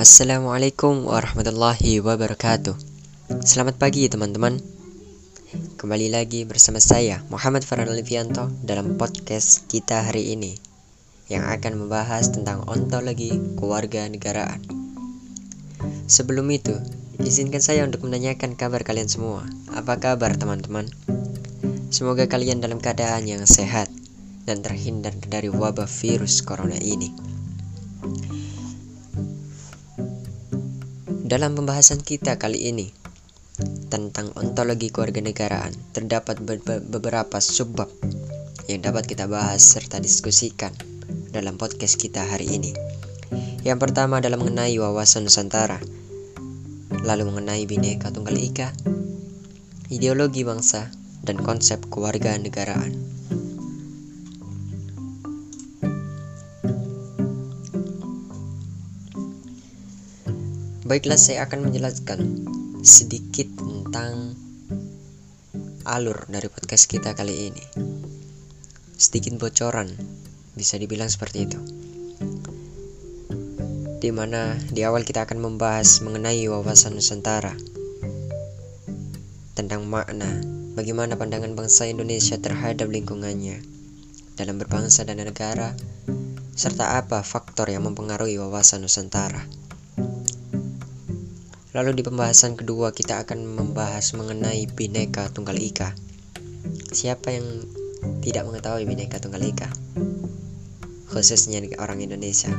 Assalamualaikum warahmatullahi wabarakatuh. Selamat pagi teman-teman. Kembali lagi bersama saya Muhammad Farhan Livianto Dalam podcast kita hari ini Yang akan membahas tentang ontologi keluarga negaraan. Sebelum itu Izinkan saya untuk menanyakan kabar kalian semua. Apa kabar teman-teman? Semoga kalian dalam keadaan yang sehat Dan terhindar dari wabah virus corona ini Dalam pembahasan kita kali ini tentang ontologi kewarganegaraan, terdapat beberapa subbab yang dapat kita bahas serta diskusikan dalam podcast kita hari ini. Yang pertama adalah mengenai wawasan Nusantara, lalu mengenai Bhinneka Tunggal Ika, ideologi bangsa, dan konsep kewarganegaraan. Baiklah, saya akan menjelaskan sedikit tentang alur dari podcast kita kali ini. Sedikit bocoran, bisa dibilang seperti itu. Di mana di awal kita akan membahas mengenai wawasan Nusantara tentang makna bagaimana pandangan bangsa Indonesia terhadap lingkungannya dalam berbangsa dan negara serta apa faktor yang mempengaruhi wawasan Nusantara. Lalu di pembahasan kedua kita akan membahas mengenai Bhinneka Tunggal Ika. Siapa yang tidak mengetahui Bhinneka Tunggal Ika? Khususnya orang Indonesia.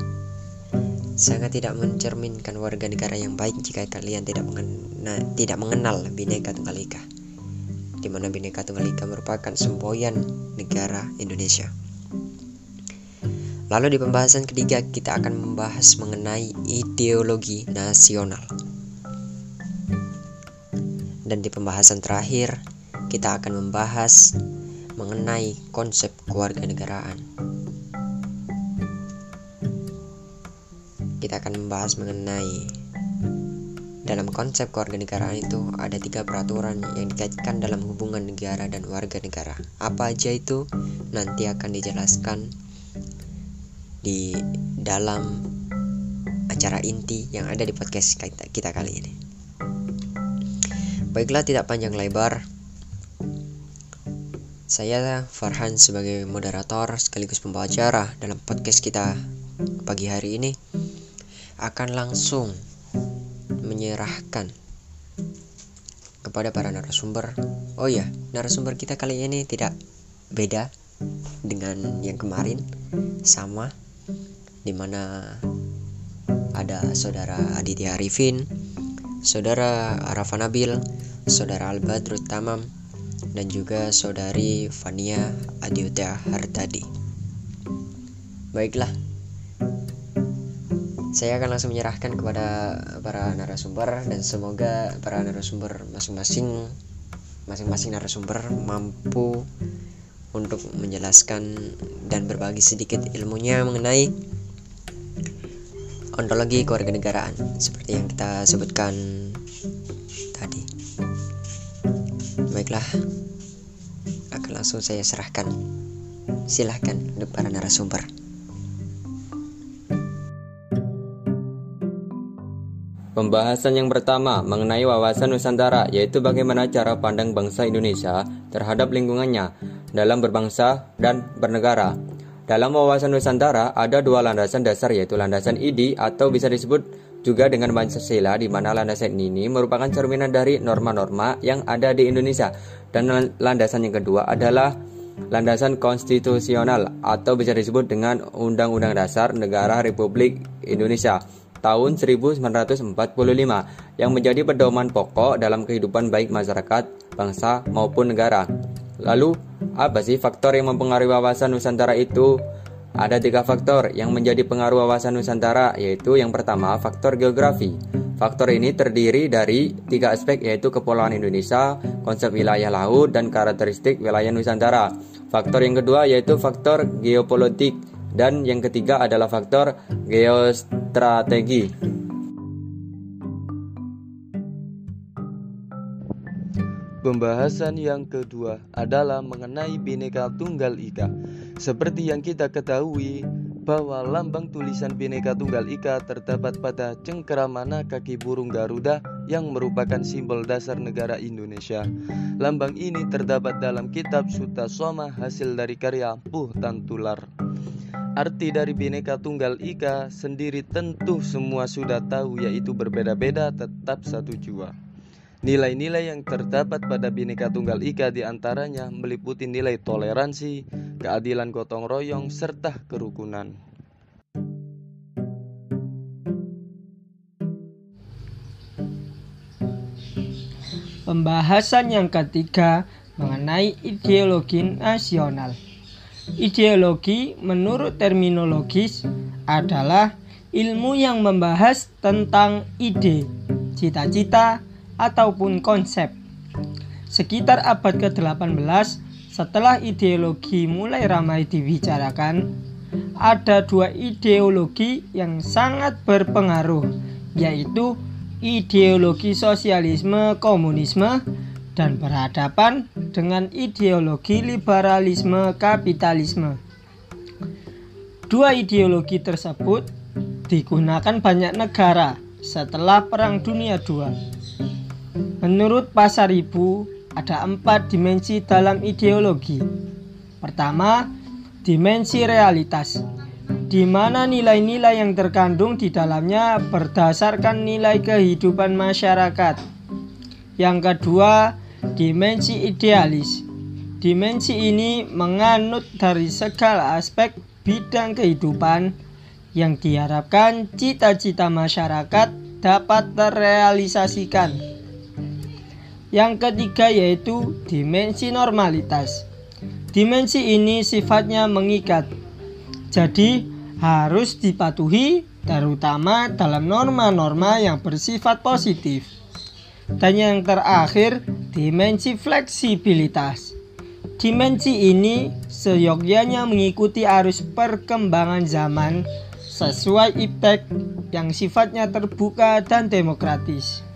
Sangat tidak mencerminkan warga negara yang baik jika kalian tidak mengenal, tidak mengenal Bhinneka Tunggal Ika. Di mana Bhinneka Tunggal Ika merupakan semboyan negara Indonesia. Lalu di pembahasan ketiga kita akan membahas mengenai ideologi nasional. Dan di pembahasan terakhir, kita akan membahas mengenai konsep keluarga negaraan. Kita akan membahas mengenai dalam konsep keluarga negaraan itu ada tiga peraturan yang dikaitkan dalam hubungan negara dan warga negara. Apa aja itu nanti akan dijelaskan di dalam acara inti yang ada di podcast kita kali ini. Baiklah tidak panjang lebar. Saya Farhan sebagai moderator sekaligus pembawa acara dalam podcast kita pagi hari ini Akan langsung menyerahkan kepada para narasumber. Oh ya, narasumber kita kali ini tidak beda dengan yang kemarin. Sama Di mana ada saudara Aditya Arifin saudara Arafa Nabil, saudara Albadrut Tamam, dan juga saudari Fania Adiuta Hartadi. Baiklah, saya akan langsung menyerahkan kepada para narasumber dan semoga para narasumber masing-masing masing-masing narasumber mampu untuk menjelaskan dan berbagi sedikit ilmunya mengenai ontologi kewarganegaraan seperti yang kita sebutkan tadi. Baiklah, akan langsung saya serahkan. Silahkan untuk para narasumber. Pembahasan yang pertama mengenai wawasan Nusantara yaitu bagaimana cara pandang bangsa Indonesia terhadap lingkungannya dalam berbangsa dan bernegara. Dalam wawasan Nusantara ada dua landasan dasar yaitu landasan ID atau bisa disebut juga dengan Pancasila di mana landasan ini merupakan cerminan dari norma-norma yang ada di Indonesia dan landasan yang kedua adalah landasan konstitusional atau bisa disebut dengan Undang-Undang Dasar Negara Republik Indonesia tahun 1945 yang menjadi pedoman pokok dalam kehidupan baik masyarakat, bangsa maupun negara. Lalu, apa sih faktor yang mempengaruhi wawasan Nusantara itu? Ada tiga faktor yang menjadi pengaruh wawasan Nusantara, yaitu yang pertama faktor geografi. Faktor ini terdiri dari tiga aspek yaitu kepulauan Indonesia, konsep wilayah laut, dan karakteristik wilayah Nusantara. Faktor yang kedua yaitu faktor geopolitik, dan yang ketiga adalah faktor geostrategi. Pembahasan yang kedua adalah mengenai Bhinneka Tunggal Ika. Seperti yang kita ketahui, bahwa lambang tulisan Bhinneka Tunggal Ika terdapat pada cengkeramana kaki burung Garuda yang merupakan simbol dasar negara Indonesia. Lambang ini terdapat dalam kitab Sutta Soma hasil dari karya Puh Tantular. Arti dari Bhinneka Tunggal Ika sendiri tentu semua sudah tahu yaitu berbeda-beda tetap satu jua. Nilai-nilai yang terdapat pada Bhinneka Tunggal Ika di antaranya meliputi nilai toleransi, keadilan gotong royong, serta kerukunan. Pembahasan yang ketiga mengenai ideologi nasional. Ideologi menurut terminologis adalah ilmu yang membahas tentang ide, cita-cita, ataupun konsep. Sekitar abad ke-18, setelah ideologi mulai ramai dibicarakan, ada dua ideologi yang sangat berpengaruh, yaitu ideologi sosialisme komunisme dan berhadapan dengan ideologi liberalisme kapitalisme. Dua ideologi tersebut digunakan banyak negara setelah Perang Dunia II. Menurut Pasar Ibu, ada empat dimensi dalam ideologi. Pertama, dimensi realitas, di mana nilai-nilai yang terkandung di dalamnya berdasarkan nilai kehidupan masyarakat. Yang kedua, dimensi idealis. Dimensi ini menganut dari segala aspek bidang kehidupan yang diharapkan cita-cita masyarakat dapat terrealisasikan. Yang ketiga yaitu dimensi normalitas. Dimensi ini sifatnya mengikat. Jadi harus dipatuhi terutama dalam norma-norma yang bersifat positif. Dan yang terakhir, dimensi fleksibilitas. Dimensi ini seyogyanya mengikuti arus perkembangan zaman sesuai iptek yang sifatnya terbuka dan demokratis.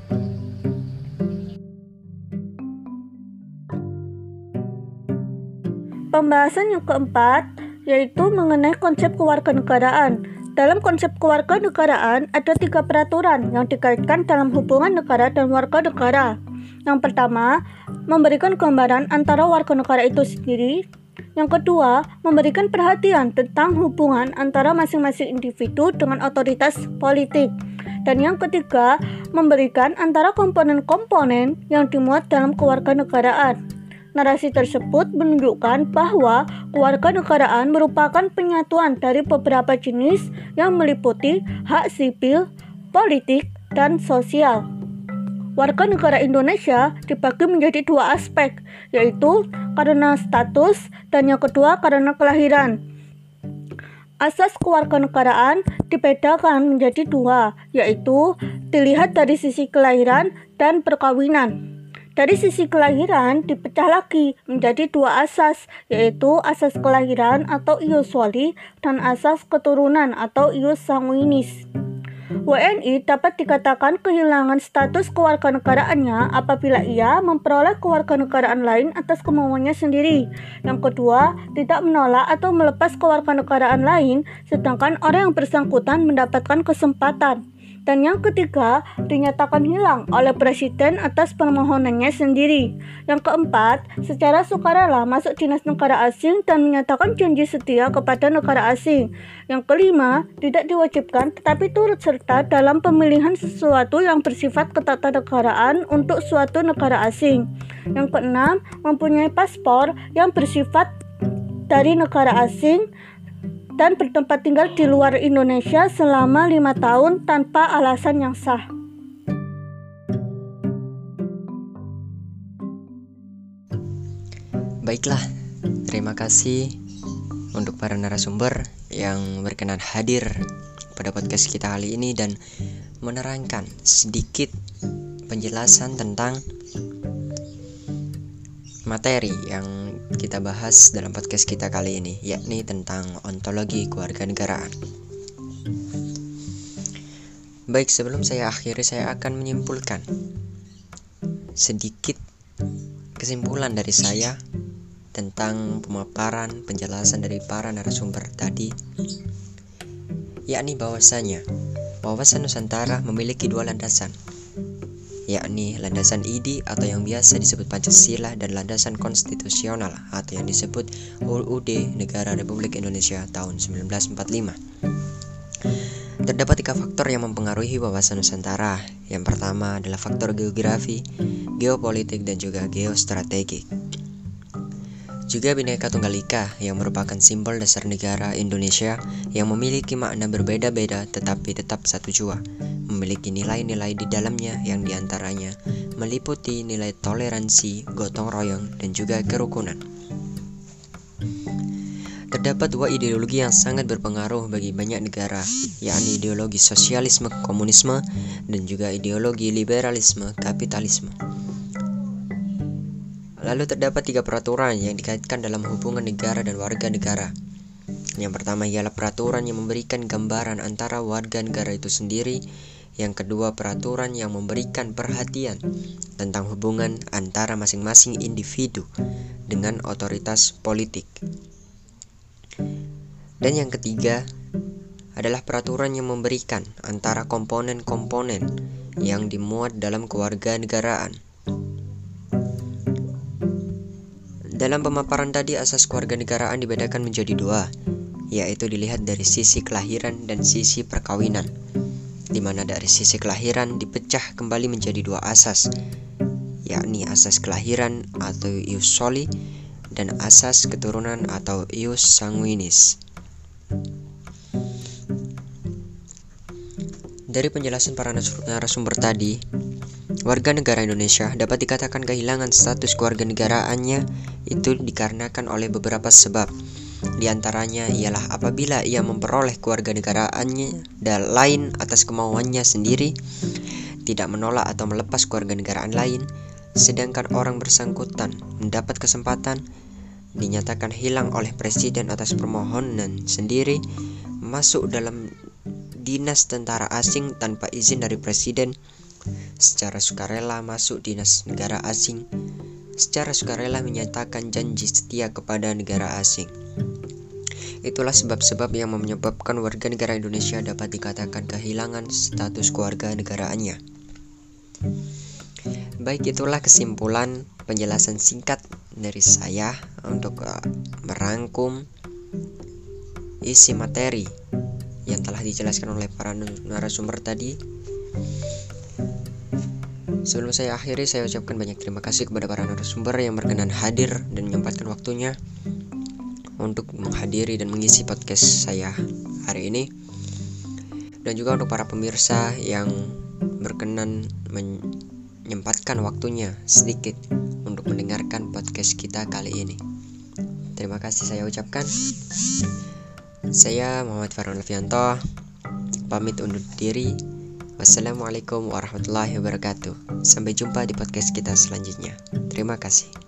Pembahasan yang keempat yaitu mengenai konsep kewarganegaraan. Dalam konsep kewarganegaraan ada tiga peraturan yang dikaitkan dalam hubungan negara dan warga negara. Yang pertama, memberikan gambaran antara warga negara itu sendiri. Yang kedua, memberikan perhatian tentang hubungan antara masing-masing individu dengan otoritas politik. Dan yang ketiga, memberikan antara komponen-komponen yang dimuat dalam kewarganegaraan. Narasi tersebut menunjukkan bahwa kewarganegaraan merupakan penyatuan dari beberapa jenis yang meliputi hak sipil, politik, dan sosial. Warga negara Indonesia dibagi menjadi dua aspek, yaitu karena status dan yang kedua karena kelahiran. Asas kewarganegaraan dibedakan menjadi dua, yaitu dilihat dari sisi kelahiran dan perkawinan. Dari sisi kelahiran dipecah lagi menjadi dua asas, yaitu asas kelahiran atau ius wali dan asas keturunan atau ius sanguinis. WNI dapat dikatakan kehilangan status kewarganegaraannya apabila ia memperoleh kewarganegaraan lain atas kemauannya sendiri. Yang kedua, tidak menolak atau melepas kewarganegaraan lain, sedangkan orang yang bersangkutan mendapatkan kesempatan dan yang ketiga, dinyatakan hilang oleh presiden atas permohonannya sendiri. Yang keempat, secara sukarela masuk dinas negara asing dan menyatakan janji setia kepada negara asing. Yang kelima, tidak diwajibkan tetapi turut serta dalam pemilihan sesuatu yang bersifat ketatanegaraan untuk suatu negara asing. Yang keenam, mempunyai paspor yang bersifat dari negara asing dan bertempat tinggal di luar Indonesia selama lima tahun tanpa alasan yang sah. Baiklah, terima kasih untuk para narasumber yang berkenan hadir pada podcast kita kali ini dan menerangkan sedikit penjelasan tentang materi yang kita bahas dalam podcast kita kali ini, yakni tentang ontologi keluarga negaraan. Baik, sebelum saya akhiri, saya akan menyimpulkan sedikit kesimpulan dari saya tentang pemaparan penjelasan dari para narasumber tadi yakni bahwasanya wawasan Nusantara memiliki dua landasan, yakni landasan IDI atau yang biasa disebut Pancasila dan landasan konstitusional atau yang disebut UUD Negara Republik Indonesia tahun 1945. Terdapat tiga faktor yang mempengaruhi wawasan Nusantara. Yang pertama adalah faktor geografi, geopolitik, dan juga geostrategi. Juga Bhinneka Tunggal Ika yang merupakan simbol dasar negara Indonesia yang memiliki makna berbeda-beda tetapi tetap satu jua. Memiliki nilai-nilai di dalamnya yang di antaranya meliputi nilai toleransi, gotong royong, dan juga kerukunan. Terdapat dua ideologi yang sangat berpengaruh bagi banyak negara, yakni ideologi sosialisme komunisme dan juga ideologi liberalisme kapitalisme. Lalu terdapat tiga peraturan yang dikaitkan dalam hubungan negara dan warga negara. Yang pertama ialah peraturan yang memberikan gambaran antara warga negara itu sendiri. Yang kedua, peraturan yang memberikan perhatian tentang hubungan antara masing-masing individu dengan otoritas politik. Dan yang ketiga adalah peraturan yang memberikan antara komponen-komponen yang dimuat dalam kewarganegaraan. Dalam pemaparan tadi asas kewarganegaraan dibedakan menjadi dua, yaitu dilihat dari sisi kelahiran dan sisi perkawinan, di mana dari sisi kelahiran dipecah kembali menjadi dua asas, yakni asas kelahiran atau ius soli dan asas keturunan atau ius sanguinis. Dari penjelasan para narasumber tadi, warga negara Indonesia dapat dikatakan kehilangan status kewarganegaraannya itu dikarenakan oleh beberapa sebab. Di antaranya ialah apabila ia memperoleh kewarganegaraannya dan lain atas kemauannya sendiri, tidak menolak atau melepas kewarganegaraan lain, sedangkan orang bersangkutan mendapat kesempatan dinyatakan hilang oleh presiden atas permohonan sendiri masuk dalam dinas tentara asing tanpa izin dari presiden. Secara sukarela masuk dinas negara asing. Secara sukarela menyatakan janji setia kepada negara asing Itulah sebab-sebab yang menyebabkan warga negara Indonesia dapat dikatakan kehilangan status keluarga negaraannya. Baik itulah kesimpulan penjelasan singkat dari saya untuk uh, merangkum isi materi yang telah dijelaskan oleh para narasumber tadi. Sebelum saya akhiri, saya ucapkan banyak terima kasih kepada para narasumber yang berkenan hadir dan menyempatkan waktunya untuk menghadiri dan mengisi podcast saya hari ini. Dan juga untuk para pemirsa yang berkenan menyempatkan waktunya sedikit untuk mendengarkan podcast kita kali ini. Terima kasih saya ucapkan. Saya Muhammad Farhan Alfianto pamit undur diri. Wassalamualaikum warahmatullahi wabarakatuh. Sampai jumpa di podcast kita selanjutnya. Terima kasih.